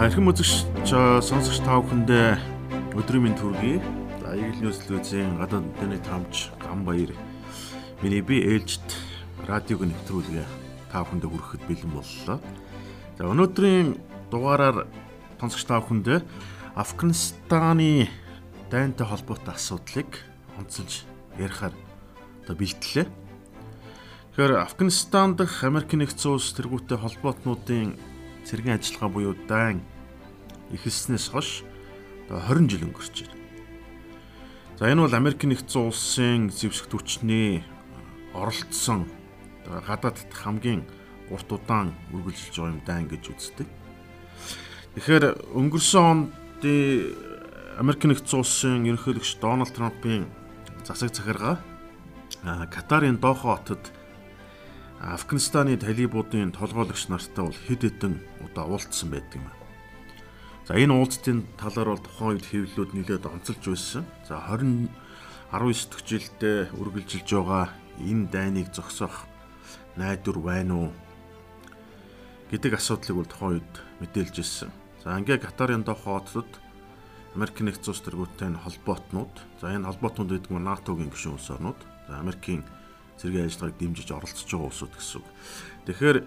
Архим үзэгч сонсогч та бүхэндээ өдрийн мэнд хүргэе. За Eagle News телевизийн гадаад интернет хамж гам баяр. Миний би ээлжид радиог нэвтрүүлгээ та бүхэндээ хүрэхэд бэлэн боллоо. За өнөөдрийн дугаараар сонсогч та бүхэндээ Афганистаны дайнтай холбоотой асуудлыг онцолж ярихаар одоо бэлтлээ. Тэгэхээр Афганистан дахь Америк нэгдсэн улс тэргүүтэй холбоотнуудын цэргийн ажиллагаа буюу дайн эхэлснээс хойш одоо 20 жил өнгөрч байна. За энэ бол Америк нэгдсэн улсын зэвсэг түвшний оролцсон гадаадд хамгийн урт удаан үргэлжилж байгаа юм дайн гэж үздэг. Тэгэхээр өнгөрсөн онд Америк нэгдсэн улсын ерөнхийлөгч Дональд Трампын засаг захиргаа Катарын Дохо хотод Афганистаны талибуудын толгойлогч нартай бол хэд хэдэн удаа уулзсан байдаг юм. За энэ уулзтын талаар бол тухайн үед хэвлэлүүд нэлээд онцолж байсан. За 20 19 дэх жилдээ үргэлжилж байгаа энэ дайныг зогсоох найдвар байна уу гэдэг асуудлыг бол тухайн үед мэдээлж ирсэн. За ингээ Катарын Дохо хотод Америк нэгдсэн улс төргүүдтэй холбоотнууд, за энэ холбоотнууд гэдэг нь НАТОгийн гишүүн улс орнууд, за Америкийн цэргийн ажиллагааг дэмжиж оролцож байгаа улсууд гэсэн үг. Тэгэхээр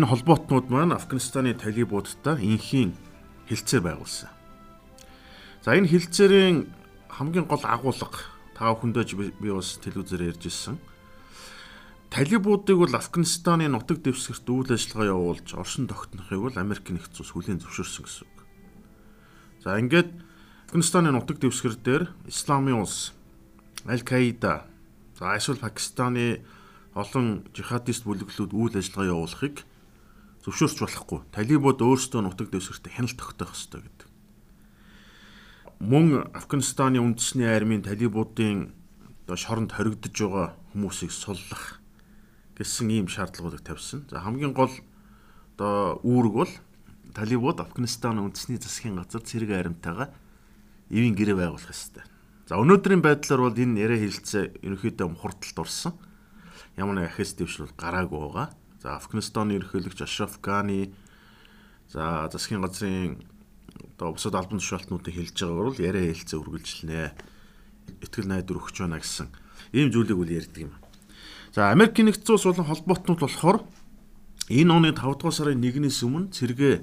энэ холбоотнууд маань Афганистаны талибуудтай инхийн хилцээ байгуулсан. За энэ хилцээрийн хамгийн гол агуулга та бүхэндээ би бас телевизээр ярьж ирсэн. Талибуудыг бол Афганистаны нутаг дэвсгэрт үйл ажиллагаа явуулж оршин тогтнохыг бол Америк нэгдсэн улс хүлээн зөвшөөрсөн гэсэн үг. За ингээд Афганистаны нутаг дэвсгэр дээр Исламын улс Аль-Каида За эсвэл Пакистаны олон жихадист бүлэглүүд үйл ажиллагаа явуулахыг зөвшөөрч болохгүй. Талибууд өөрсдөө нутаг дэвсгэрт хяналт тогтоох ёстой гэдэг. Мөн Афганистаны үндэсний армийн талибуудын одоо шоронд хоригдож байгаа хүмүүсийг суллах гэсэн ийм шаардлагуудыг тавьсан. За хамгийн гол одоо үүрэг бол талибууд Афганистаны үндэсний засгийн газар цэрэг аримтайгаа ивэн гэрээ байгуулах ёстой. За өнөөдрийн байдлаар бол энэ яриа хэлэлцээ ерөнхийдөө хурдталт орсон. Ямар нэг ахис дэвшил гараагүй байгаа. За Афганистаны ерөнхийлөгч Ашраф Гани за засгийн газрын одоо бусад албан тушаалтнуудыг хэлж байгаагаар бол яриа хэлэлцээ үргэлжлэнэ. Итгэл найдвар өгч байна гэсэн ийм зүйлийг үл ярьдаг юм. За Америкийн нэгдсэн улс болон холбоотнууд болохоор энэ оны 5 дугаар сарын 1-ээс өмнө цэргээ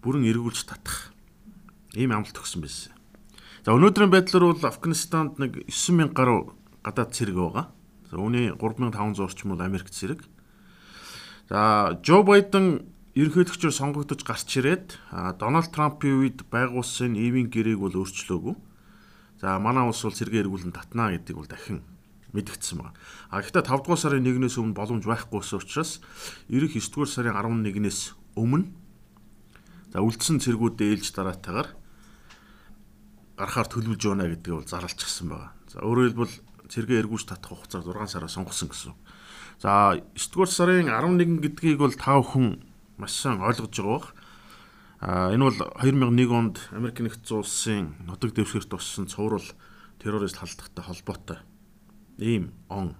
бүрэн эргүүлж татах ийм амлалт өгсөн байсан. За өнөөдрийн байдлаар бол Афганистанд нэг 9000 гаруй гадаад цэрэг байгаа. За үүний 3500 орчим бол Америк цэрэг. За Жо Байден ерөнхийлөгчөөр сонгогдож гарч ирээд Дональд Трампын үед байгуулсан ивийн гэрээг бол өөрчлөөгүй. За манай улс бол цэргээ эргүүлэн татнаа гэдгийг бол дахин мэдгдсэн байна. А гэхдээ 5 дугаар сарын 1-ээс өмнө боломж байхгүйсэн учраас ирэх 9 дугаар сарын 11-ээс өмнө за үлдсэн цэргүүд ээлж дараатайгаар гарахаар төлөвлөж байна гэдгийг бол зарлчихсан байгаа. За өөрөөр хэлбэл цэргээ эргүүлж татах хугацаа 6 сараа сонгосон гэсэн. За 9 дугаар сарын 11 гэдгийг бол та бүхэн маш сайн ойлгож байгаа. А энэ бол 2001 онд Америк нэгдсэн улсын нутаг дэвсгэрт туссан цуврал террорист халдлагатай холбоотой ийм он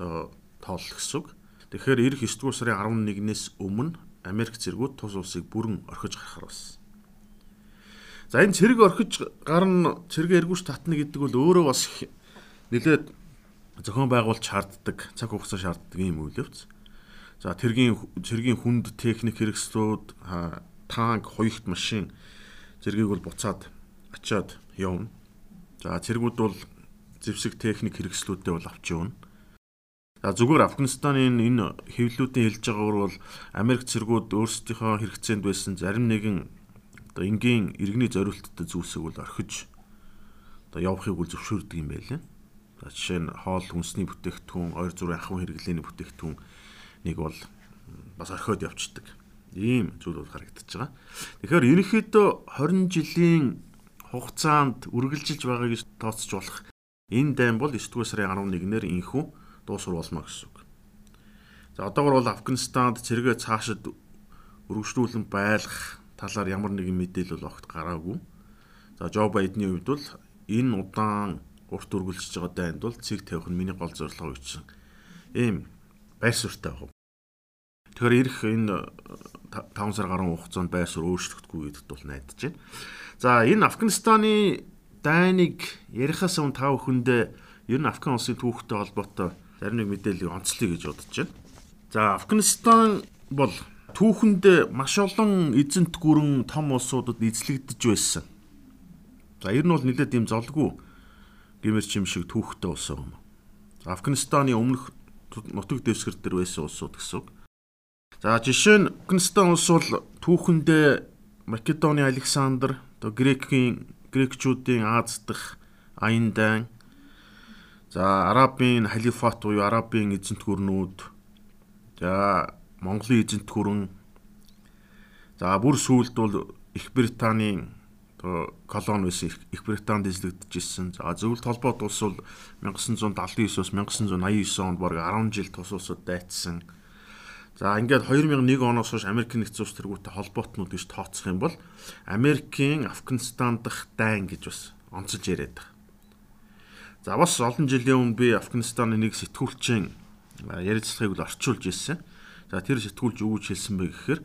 одоо тоол гэсэн үг. Тэгэхээр эх 9 дугаар сарын 11-ээс өмнө Америк зэргүүд тус улсыг бүрэн орхиж гарахар болсон. За энэ цэрэг орхиж гарна цэрэг эргүүш татна гэдэг бол өөрөө бас нэлээд зохион байгуулалт шаарддаг, цаг хугацаа шаарддаг юм үйлвч. За тэргийн цэргийн хүнд техник хэрэгслүүд, танк, хоёрт машин зэргийг бол буцаад очиад явна. За цэргүүд бол зэвсэг техник хэрэгслүүдтэй бол авч явна. За зүгээр Афганистаны энэ хэвлэлүүдийн хэлж байгаагаар бол Америк цэргүүд өөрсдийнхөө хэрэгцээнд байсан зарим нэгэн одоо энгийн иргэний зориулттай зүйлсийг бол орхиж одоо явахыг бол зөвшөөрдөг юм байлаа. Жишээ нь хоол хүнсний бүтээгдэхүүн, ойр зургийн ахуйн хэрэглээний бүтээгдэхүүн нэг бол бас орхиод явцдаг. Ийм зүйл бол харагдаж байгаа. Тэгэхээр ерөнхийдөө 20 жилийн хугацаанд үргэлжилж байгааг тооцож болох энэ дайм бол 9 дугаар сарын 11-ээр инхүү дуусвар болмоо гэсэн үг. За одоогор бол Афганистанд цэргээ цаашид өргөжлүүлэн байлгах талаар ямар нэгэн мэдээлэл огт гараагүй. За Жо Байдны хувьд бол энэ удаан урт үргэлжиж байгаа дайнд бол цэг тавих нь миний гол зорилго гэсэн ийм байр суурьтай байгаа. Тэгэхээр ирэх энэ 5 сар гаруй хугацаанд байр суурь өөрчлөгдөхгүй гэдэгт бол найдаж байна. За энэ Афганистаны дайныг ярихаас өмнө тав хүндээ ер нь Афган улсын түүхтэй холбоотой зарим нэг мэдээллийг онцлоё гэж бодож байна. За Афганистан бол түүхэнд маш олон эзэнт гүрэн том улсуудад эзлэгдэж байсан. За ер нь бол нэлээд юм золгүй гимэрч юм шиг түүхтэй улс юм. Афганистаны өмнөх нутаг дэвсгэр дээр байсан улсууд гэсэн үг. За жишээ нь Афганистан улс бол түүхэндээ Македоны Александр, одоо Грекийн грекчүүдийн Аз дахь Аяндан за Арабын халифат буюу Арабын эзэнт гүрнүүд за Монголын эзэнт гүрэн за бүр сүүлд бол Их Британийн одоо колони байсан Их Британд эзлэгдэж ирсэн. За зөвлөлт холбоот улс бол 1979-оос 1989 онд бараг 10 жил тус улсууд дайцсан. За ингээд 2001 оноос хойш Америк нэгдсэн улс тэргүүтэй холбоотнууд гэж тооцох юм бол Америкийн Афганистан дахь дайн гэж бас онцолж яриад байгаа. За бас олон жилийн өмнө би Афганистаны нэг сэтгүүлчийн ярилцлагыг л орчуулж ирсэн. За тэр сэтгүүлч юу гэж хэлсэн бэ гэхээр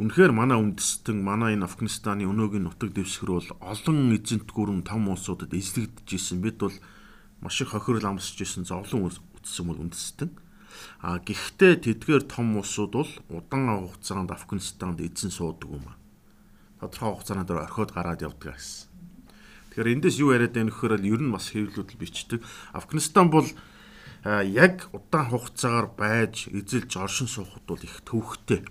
Үнэхээр манай үндэстэн манай энэ Афганистаны өнөөгийн нутаг дэвсгэр бол олон эзэнт гүрэн том улсуудад эзлэгдэж исэн. Бид бол маш их хохирол амсч исэн зовлон үтсэн бол үндэстэн. А гэхдээ тэдгээр том улсууд бол удаан хугацаанд Афганистанд эзэн суудаг юм а. Тодорхой хугацаанд орхиод гараад явдаг гэсэн. Тэгэхээр эндээс юу яриад байна гэхээр ер нь бас хэвлэлүүд бичдэг. Афганистан бол яг удаан хугацаагаар байж эзэлж оршин суухад бол их төвхтэй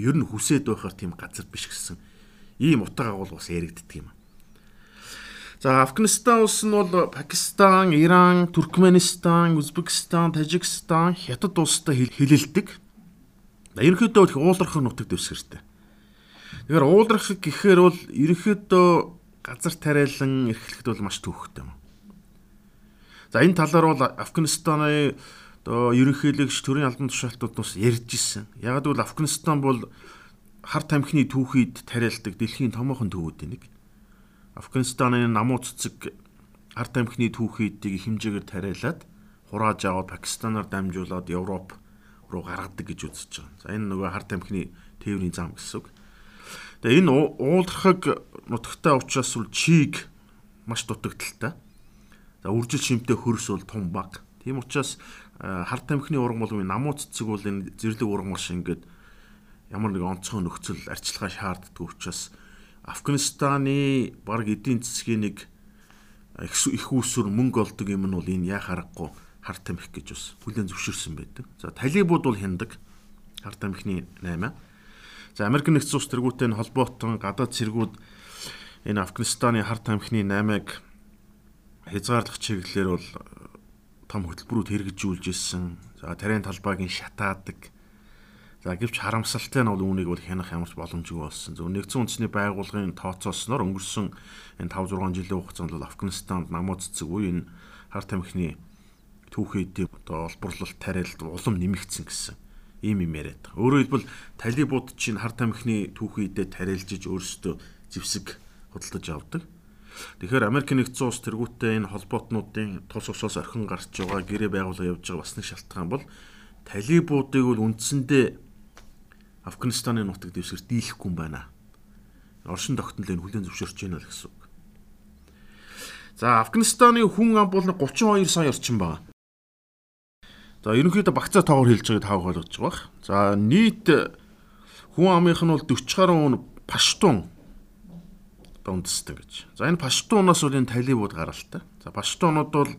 ер нь хүсээд байхаар тийм газар биш гэсэн ийм утга агуул бас яригддаг юм. За Афганистан улс нь бол Пакистан, Иран, Туркменистан, Узбекистан, Тажикстан, Хятад улстай хилэлдэг. Ерөнхийдөө их ууларх нутаг дэвсгэртэй. Тэгэхээр ууларх гэхээр бол ерөнхийдөө газар тариалан эрхлэхэд бол маш төвхтэй юм. За энэ талаар бол Афганистаны одоо ерөнхийлөгч төрийн албан тушаалтууд бас ярьж ирсэн. Яг л Афганистан бол хар тамхины түүхийд тариалдаг дэлхийн томоохон төвүүдийн нэг. Афганистаны намуу цэцэг хар тамхины түүхийдийг хэмжээгээр тариалаад хурааж аваад Пакистанаар дамжуулаад Европ руу гаргадаг гэж үзэж байгаа. За энэ нөгөө хар тамхины тээврийн зам гэсэн үг. Тэгээ энэ уулархаг нутагтай учраас үл чиг маш дутагдaltaй. За үржил шимтэй хөрс бол том баг. Тийм учраас хар тамхины уран боловын намуу цэцэг бол энэ зэрлэг уран маш ингээд ямар нэг онцгой нөхцөл арчилгаа шаарддаг учраас Афганистаны баг эдийн засгийн нэг их үүсвэр мөнгө олдог юм нь бол энэ яа харахгүй хар тамхи гэж бас хүлэн зөвшөөрсөн байдаг. За талибууд бол хяндаг хар тамхины 8. За Америк нэгдсэн улс тэргүүтэй холбоотон гадаад цэргүүд энэ Афганистаны хар тамхины 8-ыг хязгаарлах чиглэлээр бол том хөтөлбөрүүд хэрэгжүүлж ирсэн. За тарийн талбайг нь шатаадаг. За гэвч харамсалтай нь бол үүнийг бол хянах ямарч боломжгүй болсон. Зөв нэгдсэн үндэсний байгууллагын тооцоосноор өнгөрсөн энэ 5 6 жилийн хугацаанд бол Афганистанд намуу цэцэг үе энэ хар тамхины түүхийдийн одоо олборлолт тариалд улам нэмэгдсэн гэсэн ийм юм яриад байгаа. Өөрөөр хэлбэл талибууд чинь хар тамхины түүхийдээ тариалжиж өөрсдөө зэвсэг худалдаж авдаг. Тэгэхээр Америк нэгдсэн улс тэргүүтээ энэ холбоотнуудын тус усоос орхин гарч байгаа гэрээ байгуулга явж байгаа бас нэг шалтгаан бол талибуудыг бол үндсэндээ Афганистаны нутаг дэвсгэр дийлэхгүй юм байна. Оршин тогтнолыг хүлээн зөвшөөрч байна л гэсэн үг. За Афганистаны хүн ам бол 32 сая орчим байна. За ерөнхийдөө багцаа тоогоор хэлж байгааг таах ойлгож байгаа. За нийт хүн амынх нь бол 40 гаруй паштун дундсдаг гэж. За энэ паштунаас бол энэ талибууд гаралтай. За паштунууд бол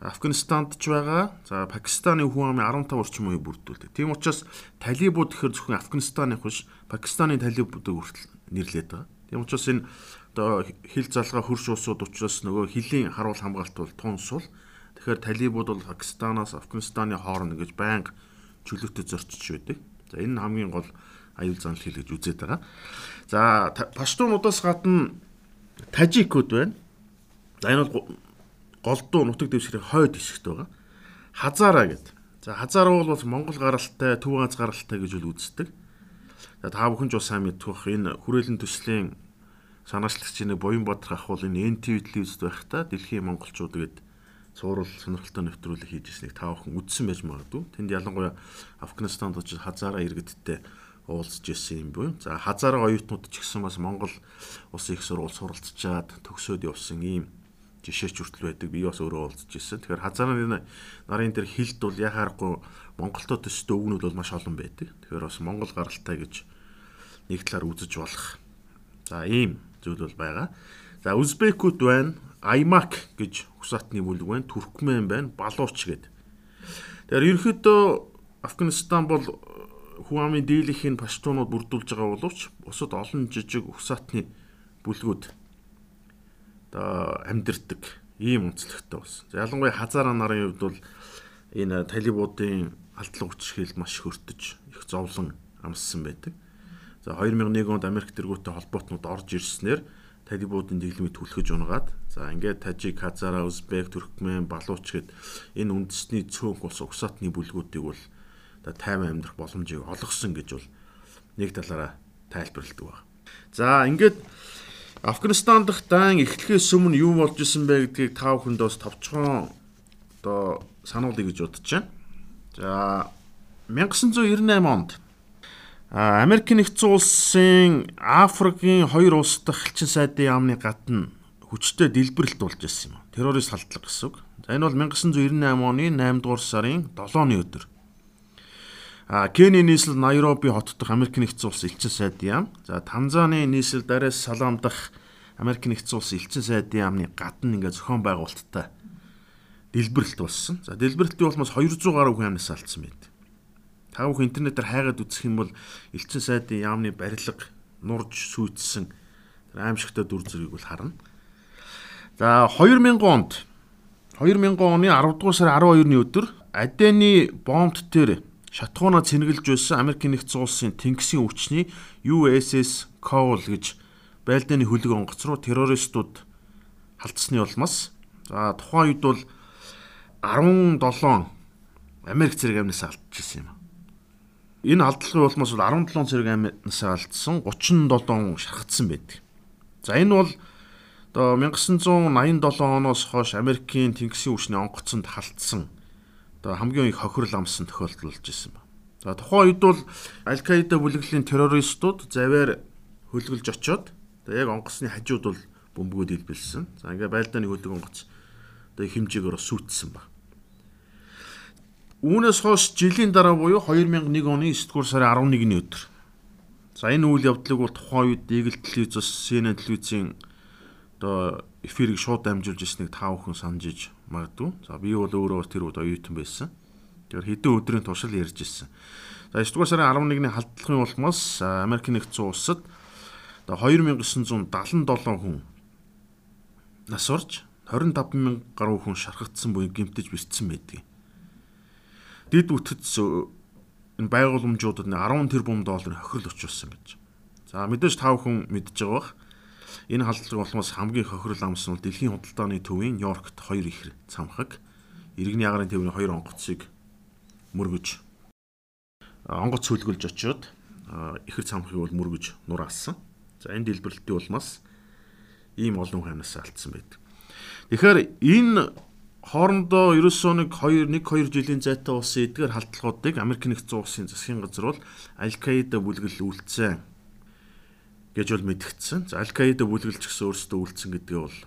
Афганистанд ч байгаа. За Пакистаны хүн амын 15 орчим үе бүрдүүлдэг. Тийм учраас талибууд гэхэр зөвхөн Афганистаны биш Пакистаны талибуудыг хүртэл нэрлээд байгаа. Тийм учраас энэ одоо хил залгаа хөрш улсууд учраас нөгөө хилийн харуул хамгаалт бол тун сул. Тэгэхээр талибууд бол Пакистанаас Афганистаны хооронд гэж байнга чөлөөтэй зорчиж байдаг. За энэ хамгийн гол аюул занал хэл гэж үзээд байгаа. За паштунуудаас гадна тажикууд байна. За энэ бол голдуу нутаг дэвсгэрийн хойд хэсэгт байгаа. Хазаараа гэдэг. За хазаараа бол бас Монгол гаралтай, Төв Аз гаралтай гэж үл үздэг. За та бүхэн ч бас сайн мэдэх энэ хүрээлэн төслийн санаачлагчийн Буян Баатар ах бол энэ NTV телевизэд байхдаа дэлхийн монголчууд гээд цуурал сонирхолтой нэвтрүүлэг хийж ирснийг та бүхэн үзсэн байж магадгүй. Тэнд ялангуяа Афганистанд очиж хазаараа иргэдтэй уулзж ирсэн юм буй. За хазар оюутнууд ч гэсэн бас Монгол улсын их сургууль суралцчаад төгсөөд явсан ийм жишээч хүртэл байдаг. Би бас өөрөө уулзж ирсэн. Тэгэхээр хазааны нарын дээр хилд бол яхаарахгүй Монголтой төстэй өвгнүүд бол маш олон байдаг. Тэгэхээр бас Монгол гаралтай гэж нэг талаар үзэж болох. За ийм зүйл бол байгаа. За Узбекүүд байна, Аймак гэж усаатны бүлэг байна, Туркмен байна, Балууч гэдэг. Тэгэхээр ерөнхийдөө Афганистан бол Хуамын дийлэхийн паштуунууд бүрдүүлж байгаа боловч бусад олон жижиг усаатны бүлгүүд одоо амьдэрдэг ийм онцлогтой болсон. Ялангуяа хазаараа нарын хувьд бол энэ талибуудын алдлан хүчрхийлэл маш хөртөж их зовлон амссан байдаг. За 2001 онд Америк тэргүүтэй холбоотнууд орж ирснээр талибуудын дэглэмийг түлхэж унгаад за ингээд Тажик, Хазара, Узбек, Туркмен, Балууч гэд энэ үндэсний цөөнх улс угсаатны бүлгүүдийг бол тайван амьдрах боломжийг олгосон гэж бол нэг талаараа тайлбарладаг байна. За ингээд Афганистан дахь дан эхлэхээс өмнө юу болж исэн бэ гэдгийг та бүхэнд бас товчхон одоо сануулъя гэж бодож байна. За 1998 онд Америк нэгдсэн улсын Африкийн хоёр улс дахь элчин сайдын яамны гадна хүчтэй дэлбэрэлт болж ирсэн юм. Террорист халдлага гэсэн үг. За энэ бол 1998 оны 8 дугаар сарын 7-ны өдөр. А Кени нийслэл Найроби хот дахь Америк нэгдсэн улс элчин сайдын яам. За Танзаны нийслэл Дарес Салам дахь Америк нэгдсэн улс элчин сайдын яамны гадна ингээ зохион байгуулалттай дэлбэрэлт болсон. За дэлбэрэлтийн улмаас 200 гаруй хүн амнаас алдсан байд. Та бүхэн интернетээр хайгаад үзэх юм бол элчин сайдын яамны барилга нурж сүйдсэн аимшигтай дүр зургийг бол харна. За 2000 онд 2000 оны 10 дугаар сарын 12-ны өдөр Адени бомбт дээр шатхууна цэнгэлж байсан Америк нэгдсэн улсын тэнгисийн өвчний USS Cole гэж байлдааны хөлөг онгоц руу террористууд халтсны улмаас за тухайн үед бол 17 Америк зэрэг амнаас алдчихсан юм. Энэ алдлагын улмаас бол 17 зэрэг амнаас алдсан 37 шархагдсан байдаг. За энэ бол одоо 1987 оноос хойш Америкийн тэнгисийн өвчний онгоцонд халтсан одоо хамгийн их хохирол амссан тохиолдол болж исэн ба. За тухайн үед бол Аль-Каида бүлэглэлийн террористууд завьар хөлгөлж очоод одоо яг онгоцны хажууд бол бөмбөгөд илбэлсэн. За ингээ байлдааны хөлөг онгоц одоо хэмжээгээр сүйтсэн ба. Үүнээс хойш жилийн дараа буюу 2001 оны 9 дугаар сарын 11-ний өдөр. За энэ үйл явдлыг бол тухайн үед Eagle телевизээс CNN телевизийн одоо эфирийг шууд дамжуулж ирснийг та бүхэн санаж иж магадгүй. За би бол өөрөө тэр үед оюутан байсан. Тэгэхээр хэдэн өдрийн туршил ярьж ирсэн. За 9 дугаар сарын 11-ний халдлагын улмаас Америк нэгдсэн улсад одоо 2977 хүн нас орж 25 мянган гаруй хүн шархагдсан буюу гэмтэж бэрцсэн байдаг. Дид үтц энэ байгууламжуудад 10 тэрбум долларын хохирол очилсан гэж. За мэдээж тав хүн мэдж байгаа бах. Энэ халдлагын улмаас хамгийн хохирол амсан бол дэлхийн худалдааны төвийн Нью-Йоркт хоёр ихэр цамхаг иргэний агарын төвний хоёр онгоцыг мөргөж онгоц сүлгөлж очиод ихэр цамхыг бол мөргөж нураасан. За энэ дэлбэрэлтийн улмаас ийм олон ханаас алдсан байдаг. Тэгэхээр энэ хоорондоо ерөөсөө нэг 2 1 2 жилийн зайтай улсын эдгээр халдлагуудыг Америк нэгдсэн улсын засгийн газар бол Аль-Каида бүлгэл үйлцэн гэж бол мэдгдсэн. За Аль-Каида бүлгэлч гэсэн өөрсдөө үлдсэн гэдгээ бол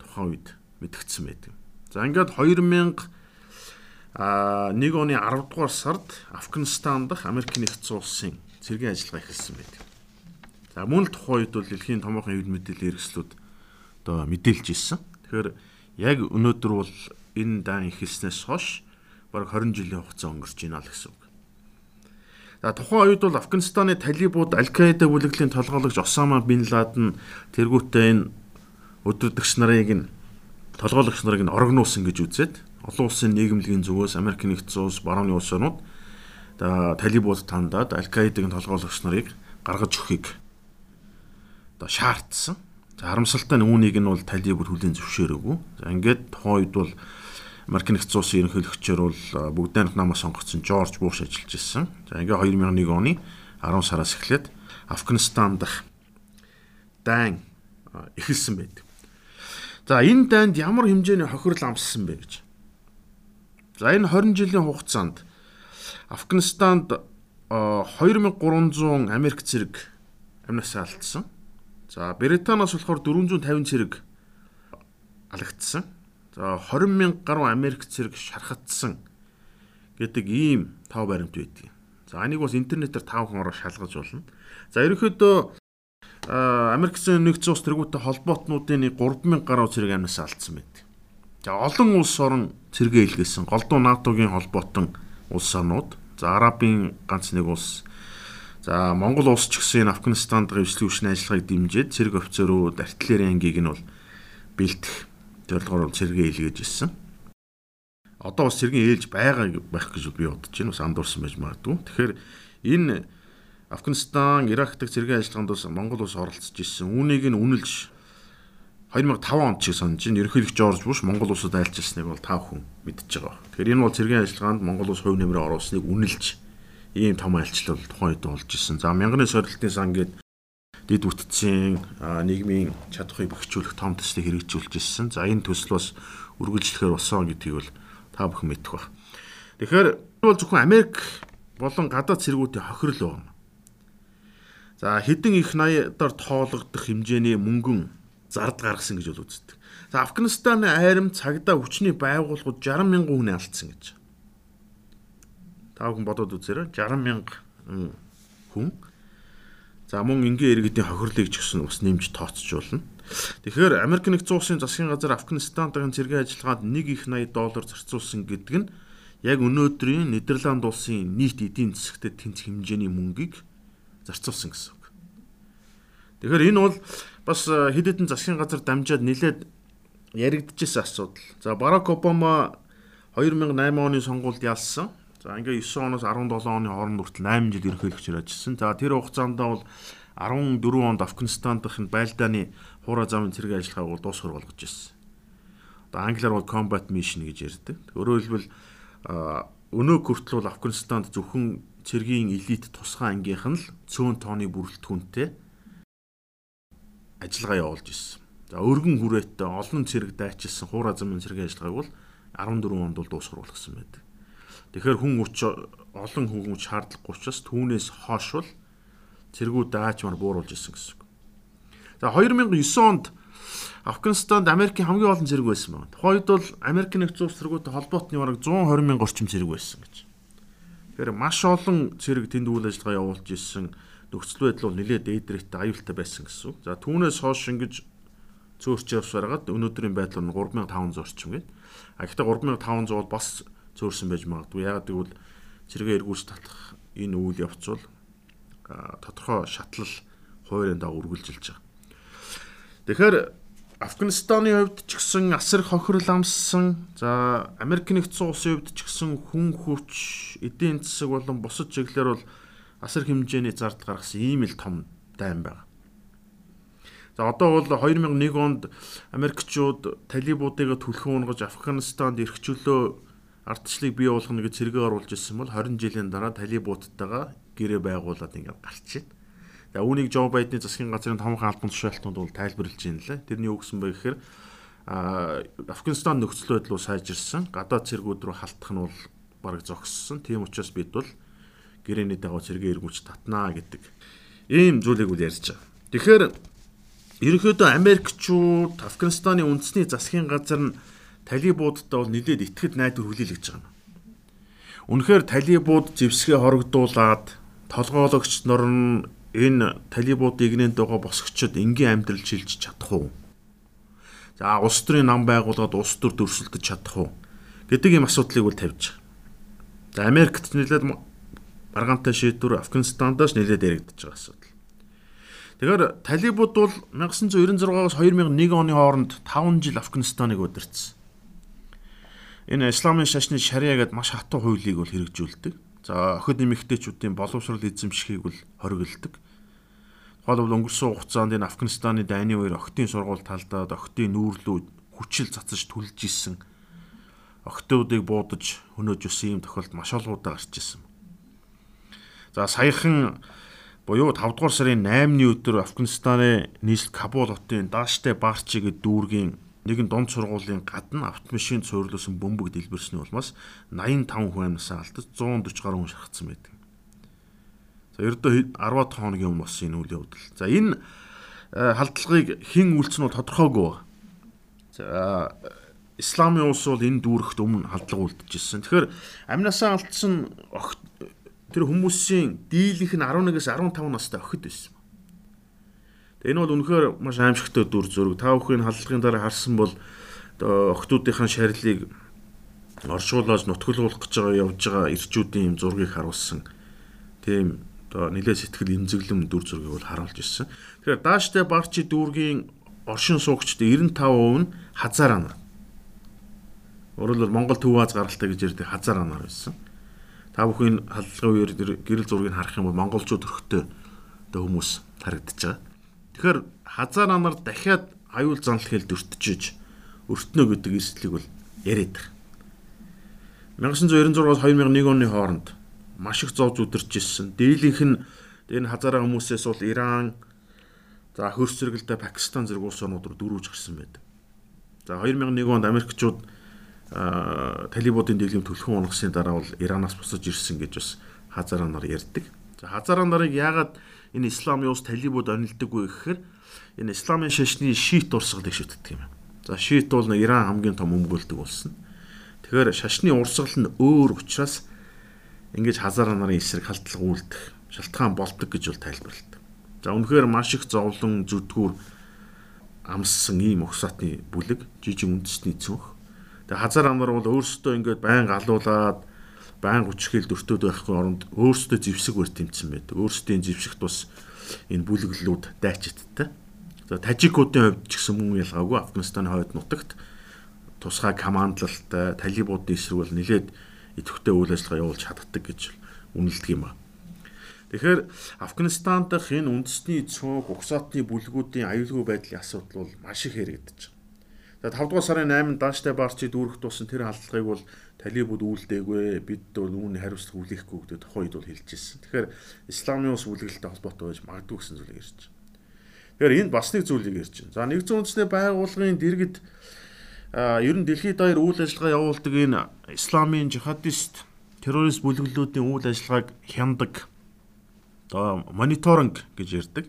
тухайн үед мэдгдсэн байдаг. За ингээд 2000 а 1 оны 10 дугаар сард Афганистан дахь Америк нэгдсэн улсын цэргийн ажиллагаа эхэлсэн байдаг. За мөн л тухайн үед бол дэлхийн томоохон хэвлэл мэдээллийн хэрэгслүүд одоо мэдээлж ирсэн. Тэгэхээр яг өнөөдөр бол энэ дан эхэлснээс хойш бараг 20 жилийн хугацаа өнгөрч байна л гэсэн үг. За тухайн үед бол Афганистаны талибууд Аль-Каида бүлэглэлийн толгойлогч Осама бин Ладен тэргүүтээ энэ өдөрдөгч нарыг нь толгойлогч нарыг нь орогнуулсан гэж үзээд олон улсын нийгэмлэгийн зүгээс Америк нэгдсэн улс барууны улс орнууд одоо талибууд тандаад Аль-Каидагийн толгойлогч нарыг гаргаж өгөхийг одоо шаардсан. За харамсалтай нь үүнийг нь бол талибууд хүлээн зөвшөөрөөгүй. За ингээд тухайн үед бол Америк нэгдсэн улсын ерөнхийлөгчөөр бол бүгд найрамд намаас сонгогдсон Жорж Буш ажиллаж ирсэн. За ингээ 2001 оны 10 сараас эхлээд Афганистан дахь дайн эхэлсэн байдаг. За энэ дайнд ямар хэмжээний хохирол амссан бэ гэж. За энэ 20 жилийн хугацаанд Афганистанд 2300 Америк зэрэг амнасаа алдсан. За Британоос болохоор 450 зэрэг алагдсан. За 20 мянга гаруй Америк зэрэг шархагдсан гэдэг ийм тав баримт байдгийг. За энийг бас интернетээр тавхан ороо шалгаж болно. За ерөнхийдөө Америкийн нэгдсэн улс тэргүүтэй холбоотнуудын 3000 гаруй зэрэг амнасаа алдсан байдаг. За олон улс орон цэргээ илгээсэн голдуу НАТОгийн холбоотон улс орнууд, за Арабын ганц нэг улс, за Монгол улс ч гэсэн Афганистанд гэрчлэлийн хүчний ажиллагааг дэмжиж цэрэг офицерууд, артиллери ангийг нь бол бэлтэх зорилгоор цэргээ илгээж ирсэн. Одоо бас цэргийн ээлж байгаа байх гэж би бодож байна. Бас андуурсан байж магадгүй. Тэгэхээр энэ Афганистан, Ирак дахь цэргийн ажиллагаанд бас Монгол улс оролцож ирсэн. Үүнийг нь үнэлж 2005 онд шиг санаж байна. Ерөнхийлөгч Жорж Буш Монгол улсад айлчилсныг бол тав хүн мэдж байгаа. Тэгэхээр энэ бол цэргийн ажиллагаанд Монгол улс хувь нэмрээ оруулсныг үнэлж ийм том айлчлал тухайн үед болж ирсэн. За мянганы сорилтын сан гээд дид үтцийн нийгмийн чадхыг бэхжүүлэх том төслийг хэрэгжүүлж ирсэн. За энэ төсөл бас үргэлжлэхээр болсон гэдгийг бол та бүхэн мэдэх ба. Тэгэхээр бол зөвхөн Америк болон гадаад цэргүүдийн хохирол байна. За хэдэн их 80-аар тоологдох хэмжээний мөнгөн зард гаргасан гэж бол үздэг. За Афганистаны айрам цагдаа хүчний байгууллагууд 60 мянган хүн алдсан гэж. Та бүхэн бодоод үзээрэй 60 мянга хүн За мөн энгийн иргэдийн хохирлыг ч гэсэн бас нэмж тооцоолно. Тэгэхээр Америк нэгдсэн улсын засгийн газар Афганистан дахин цэргийн ажиллагаанд 1 их 80 доллар зарцуулсан гэдэг нь яг өнөөдрийн Нидерланд улсын нийт эдийн засагт тэнц хэмжээний мөнгийг зарцуулсан гэсэн үг. Тэгэхээр энэ бол бас э, хэд хэдэн засгийн газар дамжаад нэлээд яригдчихсэн асуудал. За Барак Обама 2008 оны сонгуульд ялсан. За ингээ 9 оноос 17 оны хооронд хүртэл 8 жил ерөнхийлөгчөөр ажилласан. За тэр хугацаанд бол 14 онд Афганистан дахь байлдааны хуура замын цэрэг ажиллагааг бол дуусгар болгож ирсэн. Одоо англиар бол combat mission гэж ярьдаг. Өөрөөр хэлбэл өнөө хүртэл бол Афганистанд зөвхөн цэргийн элит тусгай ангийнх нь л цөөн тооны бүрэлдэхүүнтэй ажиллагаа явуулж ирсэн. За өргөн хүрээтэй олон цэрэг дайчилсан хуура замын цэргийн ажиллагааг бол 14 онд бол дуусгар болгосон байдаг. Тэгэхээр хүн хүч олон хүн хүч шаардлагагүй учраас түүнээс хойш бол цэргүүд даачмаар бууруулж исэн гэсэн. За 2009 онд Афганистанд Америкийн хамгийн олон цэрэг байсан байна. Тухайд бол Америкийн нэгдсэн улс цэргүүдтэй холбоотны бараг 120 мянган орчим цэрэг байсан гэж. Тэгэхээр маш олон цэрэг тэнд үйл ажиллагаа явуулж исэн нөхцөл байдал бол нэлээд дээдрэхтэй аюултай байсан гэсэн. За түүнээс хойш ингэж цөөрч явсараад өнөөдрийн байдал нь 3500 орчим гээд. А гэхдээ 3500 бол бас зөөрсөн байж магадгүй. Ягаад гэвэл цэргээ эргүүлж татах энэ үйл явц бол тодорхой шатлал хуулийн дагуу үргэлжилж байгаа. Тэгэхээр Афганистаны хувьд ч гэсэн асар хохирол амссан. За Америк нэгдсэн улсын хувьд ч гэсэн хүн хүч, эдийн засаг болон бусад чиглэлээр бол асар хэмжээний зард гаргасан ийм л том дайм байна. За одоо бол 2001 онд Америкчууд талибуудыг түлхэн унгаж Афганистанд эрхчлөө ардчлалыг бий болгоно гэж зэрэгээ оруулж ирсэн бол 20 жилийн дараа талибуудтайгаа гэрээ байгуулад ингээд гарч ийн. За үүнийг Жо Байдны засгийн газрын томхон албан тушаалтнууд бол тайлбарлаж байна лээ. Тэрний юу гэсэн бэ гэхээр а Афганистан нөхцөл байдал сайжирсан. Гадаад цэргүүд рүү халтах нь бол бараг зогссон. Тийм учраас бид бол гэрээний дагуу цэргээ эргүүлж татнаа гэдэг ийм зүйлийг үл ярьж байгаа. Тэгэхээр ерөнхийдөө Америкчууд Афганистаны үндэсний засгийн газар нь талибуудтай бол нэлээд итгэд найдвар хүлээлгэж байгаа юм. Үнэхээр талибууд зэвсгээ хорогдуулаад толгоологч нор нь энэ талибуудыг нэгэн байгаа босгочод энгийн амьдрал шилжиж чадах уу? За улс төрийн нам байгуулад улс төр дөрсөлдөж чадах уу? гэдэг юм асуудлыг үл тавьж байгаа. За Америкт нэлээд баргаантай шийдвэр Афганистандаас нэлээд яригдж байгаа асуудал. Тэгэхээр талибууд бол 1996-аас 2001 оны хооронд 5 жил Афганистаныг удирдсан энэ исламын шашны шариа гэдэг маш хатуу хуулийг бол хэрэгжүүлдэг. За охид эмэгтэйчүүдийн боловсрол эзэмшихийг бол хориглодог. Тухайлбал өнгөрсөн хугацаанд энэ Афганистаны дайны үеэр охидын сургууль талдаад охидын нүүрлүү хүчил цацаж түлж исэн. Охидуудыг буудаж хөнөөж өссөн юм тохиолдол маш олгуудаа гарч исэн. За саяхан буюу 5 дугаар сарын 8-ны өдөр Афганистаны нийслэл Кабул хотын Дааштай Барчи гэдэг дүүргийн нэгэн дунд сургуулийн гадна автомашин цуурлуулсан бөмбөг дэлбэрсний улмаас 85 хүн амьсаа алдаж 140 гаруй хүн шархсан байдаг. За ердөө 10 хоногийн өмнө болсон энэ үйл явдал. За энэ халдлагыг хэн үйлцэн бол тодорхойгүй. За исламын улс бол энэ дүүрэгт өмнө халдлага үлдэжсэн. Тэгэхээр амнасаа алдсан тэр хүмүүсийн дийлэнх нь 11-ээс 15 настай охид байсан. Энэ бол үнэхээр маш аимшигтай дүр зураг. Та бүхэн халдлагын дараа харсан бол охтуудынхаа шарилыг оршуулж нутгалуулах гэж байгаа явж байгаа ирчүүдийн юм зургийг харуулсан. Тийм одоо нэлээд сэтгэл имзэглэм дүр зургийг бол харуулж ирсэн. Тэгэхээр дааштай барчи дүүргийн оршин суугчдын 95% нь хазаар анаа. Өөрөөр Монгол Төв Аз гаралтай гэж ярьдаг хазаар анаар байсан. Та бүхэн халдлагын үеэр гэрэл зургийг харах юм бол монголчууд өрхтөө одоо хүмүүс харагдаж байгаа. Тэгэхээр хазаар анаар дахиад аюул занал хэл дөртөж өртнө гэдэг эрсдлийг бол яриад байгаа. 1996-аас 2001 оны хооронд маш их зовж удирч ирсэн. Дийлийнх нь энэ хазаараа хүмүүсээс бол Иран, за хөрс зэрэгэлдээ Пакистан зэрэг улс орнууд руу дөрвж гэрсэн байдаг. За 2001 онд Америкчууд талибуудын дэглэм төлхөн унгасны дараа бол Иранаас босож ирсэн гэж бас хазаараа нар ярьдаг. За хазаараа нарыг яагаад энэ исламын улс талибууд онилдоггүй гэхээр энэ исламын шашны шиит урсгалыг шүтдэг юм. За шиит бол Иран хамгийн том өмгөөлдөг болсон. Тэгэхээр шашны урсгал нь өөр учраас ингэж хазаараа нарын эсрэг халдлага үлдэх шалтгаан болдог гэж бол тайлбарладаг. За үнэхээр маш их зовлон зүдгүүр амссан ийм угсаатны бүлэг жижиг үндэсний цүнх. Тэгээ хазар амар бол өөрсдөө ингээд байн галуулаад байн хүчгээл дөртөөд байхгүй оронд өөрсдөө зевсэг бэр тэмцсэн байдаг. Өөрсдийн зевсэгт бас энэ бүлэглүүд дайчидтай. За тажикуудын хувьд ч гэсэн мөн ялгаагүй Афганистаны хойд нутагт тусгай командлалтай талибуудын эсрэг бол нэлээд идэвхтэй үйл ажиллагаа явуулж чаддаг гэж үнэлдэг юм а. Тэгэхээр Афганистан дахь энэ үндэсний цөөнх угсаатны бүлгүүдийн аюулгүй байдлын асуудал бол маш их хэрэгдэж байгаа. За 5 дугаар сарын 8-нд Дааштай Барчи дүүрэх туусан тэр халдлагыг бол талибууд үйлдээгүй бид бол үүний хариуцлага хүлээхгүй гэдэг тухайд бол хэлж ирсэн. Тэгэхээр исламын ус бүлэглэлтэй холбоотой байж магадгүй гэсэн зүйлийг ярьж байна. Тэгэхээр энд бас нэг зүйлийг ярьж байна. За нэгдсэн үндэсний байгууллагын дэргэд ер нь дэлхийд даяар үйл ажиллагаа явуулдаг энэ исламын жихадист террорист бүлэглэлүүдийн үйл ажиллагааг хяндаг одоо мониторинг гэж ярьдаг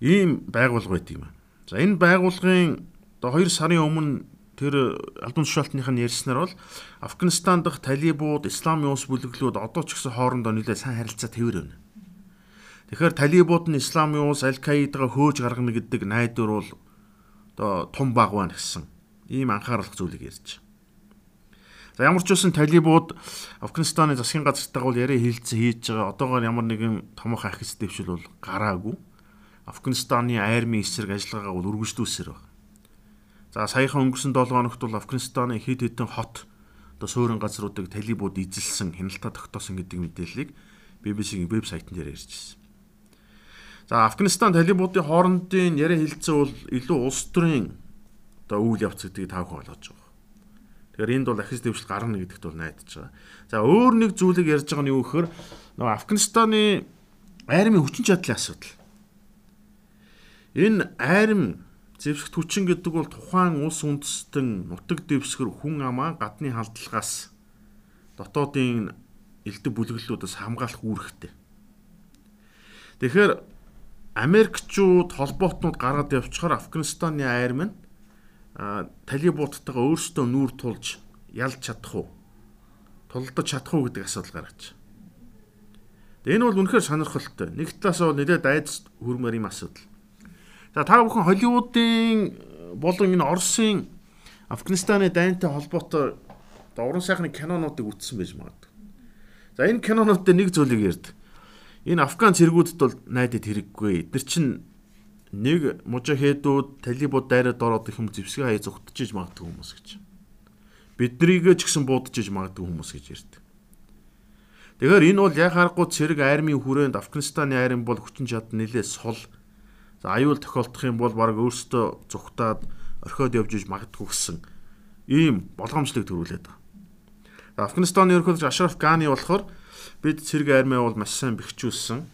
ийм байгууллага байдаг юм. За энэ байгууллагын одоо 2 сарын өмнө тэр албан тушаалтных нь ярьснаар бол Афганистан дахь талибууд исламын улс бүлэглүүд одоо ч гэсэн хоорондоо нэлээд сайн харилцаа тэвэр байна. Тэгэхээр талибууд нь исламын улс аль-Каидагаа хөөж гаргана гэдэг найдвар бол одоо тун баг байна гэсэн ийм анхаарах зүйлийг ярьж. За ямар ч үсэн талибууд Афганистаны засгийн газартайгаа бол яриа хилцэн хийж байгаа. Одоогоор ямар нэгэн томох ахис дэвшил бол гараагүй. Афганистаны армийн эсрэг ажиллагаагаа бол үргэлжлүүлсээр байна. За саяхан өнгөрсөн 7 хоногт бол Афганистаны хэд хэдэн хот одоо суурин газруудыг талибууд эзэлсэн, хяналтаа тогтоосон гэдэг мэдээллийг BBC-ийн веб сайтн дээр ярьж ирсэн. За Афганистан талибуудын хоорондын яриа хилцээ бол илүү улс төрийн одоо үйл явц гэдгийг та бүхэн ойлгож байгаа. Тэгэхээр энд бол ахис дэвшил гарна гэдэгт бол найдаж байгаа. За өөр нэг зүйлийг ярьж байгаа нь юу гэхээр нөгөө Афганистаны армийн хүчин чадлын асуудал. Энэ арим зэвсэгт хүчин гэдэг бол тухайн улс үндэстэн нутаг дэвсгэр хүн амаа гадны халдлагаас дотоодын элдв бүлэглэлүүдээс хамгаалах үүрэгтэй. Тэгэхээр Америкчууд холбоотнууд гаргаад явчихаар Афганистаны арим нь талибуудтайгаа өөрсдөө нүүр тулж ялж чадах уу? Тулдаж чадах уу гэдэг асуудал гаргаж. Энэ бол үнэхээр сонирхолтой. Нэг талаас бол нэлээд айдас хүрмээр юм асуудал. За та бүхэн Холливуудын болон энэ Оросын Афганистаны дайнтай холбоотой уран сайхны кинонуудыг үзсэн байж магадгүй. За энэ кинонууд дээр нэг зүйлийг ярьд. Энэ Афган цэргүүдэд бол найдад хэрэггүй. Эдгээр чинь нэг мужахедууд талибууд дайраад ороод их юм зевсгээ хаяа зүгтжиж магадгүй хүмүүс гэж. Биднийгээ ч гэсэн буудажиж магадгүй хүмүүс гэж ярьдаг. Тэгэхээр энэ бол яг харахгүй цэрэг армийн хүрээнд Афганистаны арми бол хүчин чадал нэлээд сул. За аюул тохиолдох юм бол баг өөрсдөө зүгтаад орхиод явж иж магадгүй гэсэн ийм болгоомжлыг төрүүлээд байгаа. Афганистаны ерөнхийлөгч Ашраф Гани болохоор бид цэрэг армиа бол маш сайн бэхжүүлсэн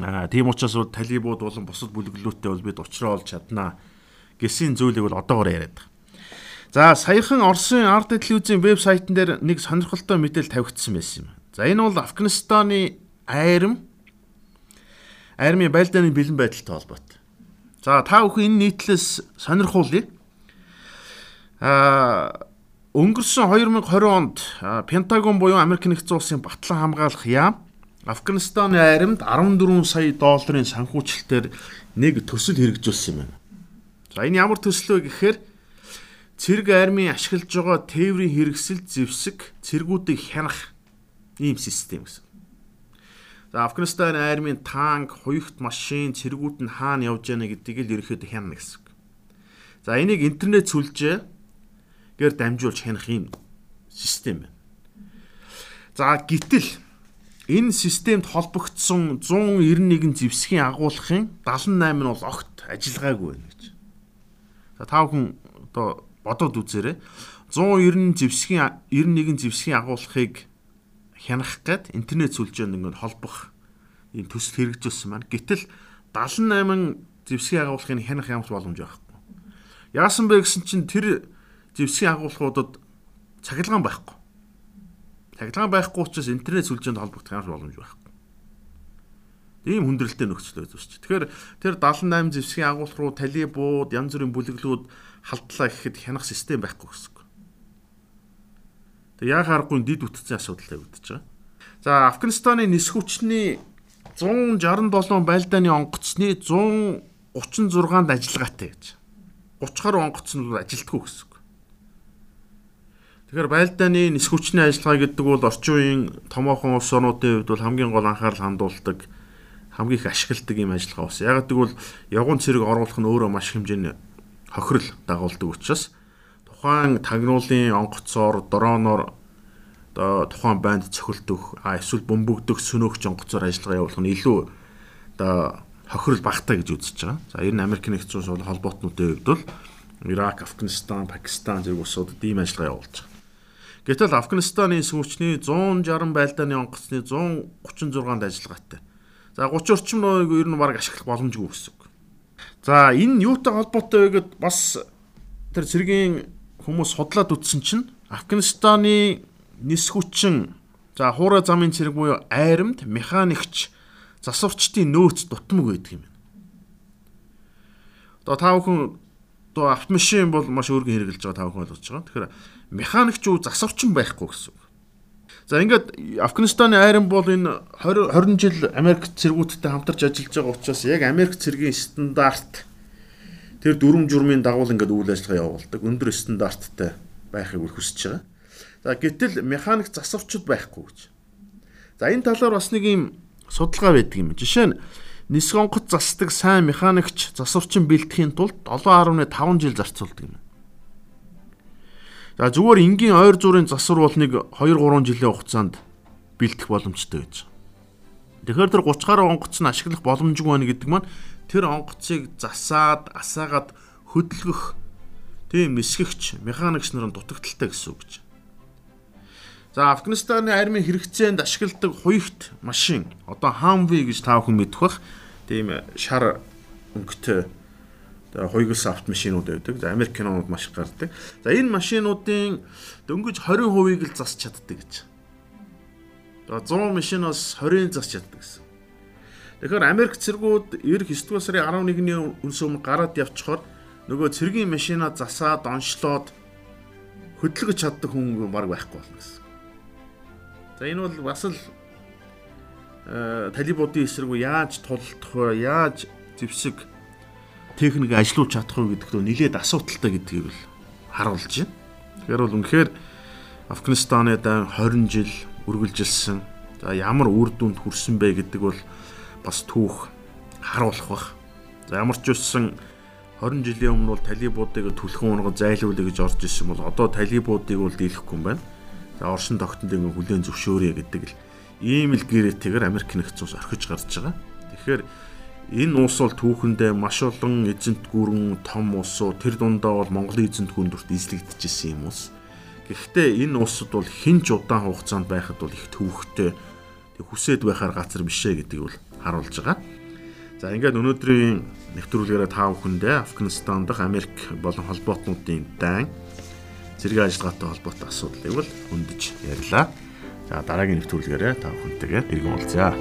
Аа тийм учраас бол талибууд болон бусад бүлэглэлүүдтэй бол бид уулзраа олж чаднаа гэсэн зүйлийг бол одоогоор яриад байгаа. За саяхан Оросын ард телевизийн вебсайтн дээр нэг сонирхолтой мэдээлэл тавигдсан байсан юм. За энэ бол Афганистаны айрам армийн байлдааны бэлэн байдалтай холбоотой. За та бүхэн энэ нийтлээс сонирхуулъя. Аа өнгөрсөн 2020 онд Пентагон буюу Америк нэгдсэн улсын батлан хамгаалах яам Афганистаны айрамд 14 сая долларын санхүүжилтээр нэг төсөл хэрэгжүүлсэн юм байна. За энэ ямар төсөл вэ гэхээр цэрэг армийн ашиглаж байгаа тээврийн хэрэгсэл зэвсэг цэргүүдийг хянах ийм систем гэсэн. За Афганистан армийн танк, хуягт машин, цэргүүд нь хаана явж яана гэдгийг л ерөөхдөө хянана гэсэн. За энийг интернет сүлжээ гэр дамжуулж хянах юм систем байна. За гэтэл энэ системд холбогдсон 191 зэвсгийн агуулгын 78 нь бол огт ажиллагаагүй байна гэж. За та бүхэн одоо бодоод үзээрэй. 190 зэвсгийн 91 зэвсгийн агуулгыг хянах гээд интернет сүлжээнд ингээд холбох ийм төсөл хэрэгжүүлсэн маань. Гэтэл 78 зэвсгийн агуулгыг хянах ямар ч боломж байхгүй. Яасан бэ гэсэн чинь тэр зэвсгийн агуулгуудад цахилгаан байхгүй. Цахилгаан байхгүй учраас интернет сүлжээнд холбогдох ямар ч боломж байхгүй. Ийм хүндрэлтэй нөхцөл үүсч. Тэгэхээр тэр 78 зэвсгийн агуулга руу талибууд, янз бүрийн бүлэглүүд халдлаа гэхэд хянах систем байхгүй гэсэн. Тэг яг харахгүй дид үтцэн асуудал тавигдаж байгаа. За Афганистаны нис хүчний 167 байлдааны онгоцны 136-нд ажиллагаатай гэж. 30 гаруй онгоц нь ажилтгүй гэсэн. Тэгэхээр байлдааны нис хүчний ажиллагаа гэдэг бол орчин үеийн томоохон улс орнуудын хувьд бол хамгийн гол анхаарал хандуулдаг хамгийн их ашигладаг юм ажиллагаа бас. Яг гэвэл явган цэрэг оруулах нь өөрөө маш хэмжээний хохирол дагуулдаг учраас тухайн тагнуулын онгоцоор дроноор одоо тухайн банд цохилдох а эсвэл бөмбөгдөх сөнөөгч онгоцоор ажиллагаа явуулах нь илүү одоо хохирол багтаа гэж үзэж байгаа. За энэ Америк нэгдсэн улс бол холбоотнуудын хувьд бол Ирак, Афганистан, Пакистан зэрэг улсуудад ийм ажиллагаа явуулж байгаа. Гэтэл Афганистаны сүүчний 160 байлдааны онгоцны 136-нд ажиллагаатай. За 30 орчим нөөг ер нь баг ашиглах боломжгүй гэсэн. За энэ юутай холбоотой вэ гэд бас тэр цэргийн хүмүүс судлаад үзсэн чинь Афганистаны нис хүчин за хуурай замын цэрэг буюу айрамд механикч засварчдын нөөц дутмаг байдаг юм. Одоо та бүхэн одоо автомашин бол маш өөргөн хэрэгжилж байгаа та бүхэн ойлгож байгаа. Тэгэхээр механикч уу засварчин байхгүй гэсэн үг. За ингээд Афганистаны айран бол энэ 20 20 жил Америк цэргүүдтэй хамтарч ажиллаж байгаа учраас яг Америк цэргийн стандарт тэр дүрм журмын дагуу ингээд үйл ажиллагаа явуулдаг. Өндөр стандарттай байхыг хүсэж байгаа. За гэтэл механик засварчд байхгүй гэж. За энэ талаар бас нэг юм судалгаа байдаг юм. Жишээ нь нисг онгоц засдаг сайн механикч засварчин бэлтгэхийн тулд 7.5 жил зарцуулдаг юм. За зүгээр энгийн ойр зургийн засвар бол нэг 2 3 жилийн хугацаанд бэлтэх боломжтой гэж. Тэгэхээр тэр 30 гаруй онгоц нь ашиглах боломжгүй байна гэдэг маань тэр онгоцыг засаад, асаагаад хөдөлгөх тийм эсгэгч механикч нарын дутагдaltaй гэсэн үг гэж. За Афганистаны армийн хэрэгцээнд ашигладаг хуйгт машин одоо Humvee гэж та бүхэн мэдэх бах. Тийм шар өнгөтэй хуйгалсан автомашинууд байдаг. За Америк кинонууд маш их гардаг. За энэ машинуудын дөнгөж 20%-ийг л засч чаддаг гэж. За 100 машинаас 20-ыг засч чаддаг гэсэн. Тэгэхээр Америк цэргүүд 99 сарын 11-ний үнс өмнө гараад явчихоор нөгөө цэргийн машинаа засаад онцлоод хөдөлгөж чаддаг хүн баг байхгүй болно гэсэн. За энэ бол бас л талибуудын эсрэг яаж тулдах вэ? Яаж зэвсэг техник ажилуулж чадах уу гэдэг нь нэлээд асуудалтай гэдгийг л харуулж байна. Тэгэхээр бол үнэхээр Афганистаны дан 20 жил үргэлжилсэн. За ямар үр дүнд хүрсэн бэ гэдэг бол бас түүх харуулах бах. За ямар ч үсэн 20 жилийн өмнө бол талибуудыг түлхэн унгад зайлуулъя гэж орж исэн бол одоо талибуудыг бол дийлэхгүй юм байна. За оршин тогтнод ингэ хүлэн зөвшөөрье гэдэг л ийм л гэрээтэйгээр Америк нэгдсэн улс орхиж гарч байгаа. Тэгэхээр Энэ улс бол түүхэндээ маш олон эзэнт гүрэн том улсуу тэр дундаа бол Монголын эзэнт гүрэнд эзлэгдэжсэн юм уус. Гэхдээ энэ улсад бол хинч удаан хугацаанд байхад бол их төвөгтэй хүсээд байхаар газар бишээ гэдгийг бол харуулж байгаа. За ингээд өнөөдрийн нэвтрүүлгээрээ та бүхэндээ Афганистан дахь Америк болон холбоотнуудын дан зэрэг ажиллагаатай холбоотой асуудлыг бол хөндөж ярьлаа. За дараагийн нэвтрүүлгээрээ та бүхэнтэйгээ иргэн уулзъя.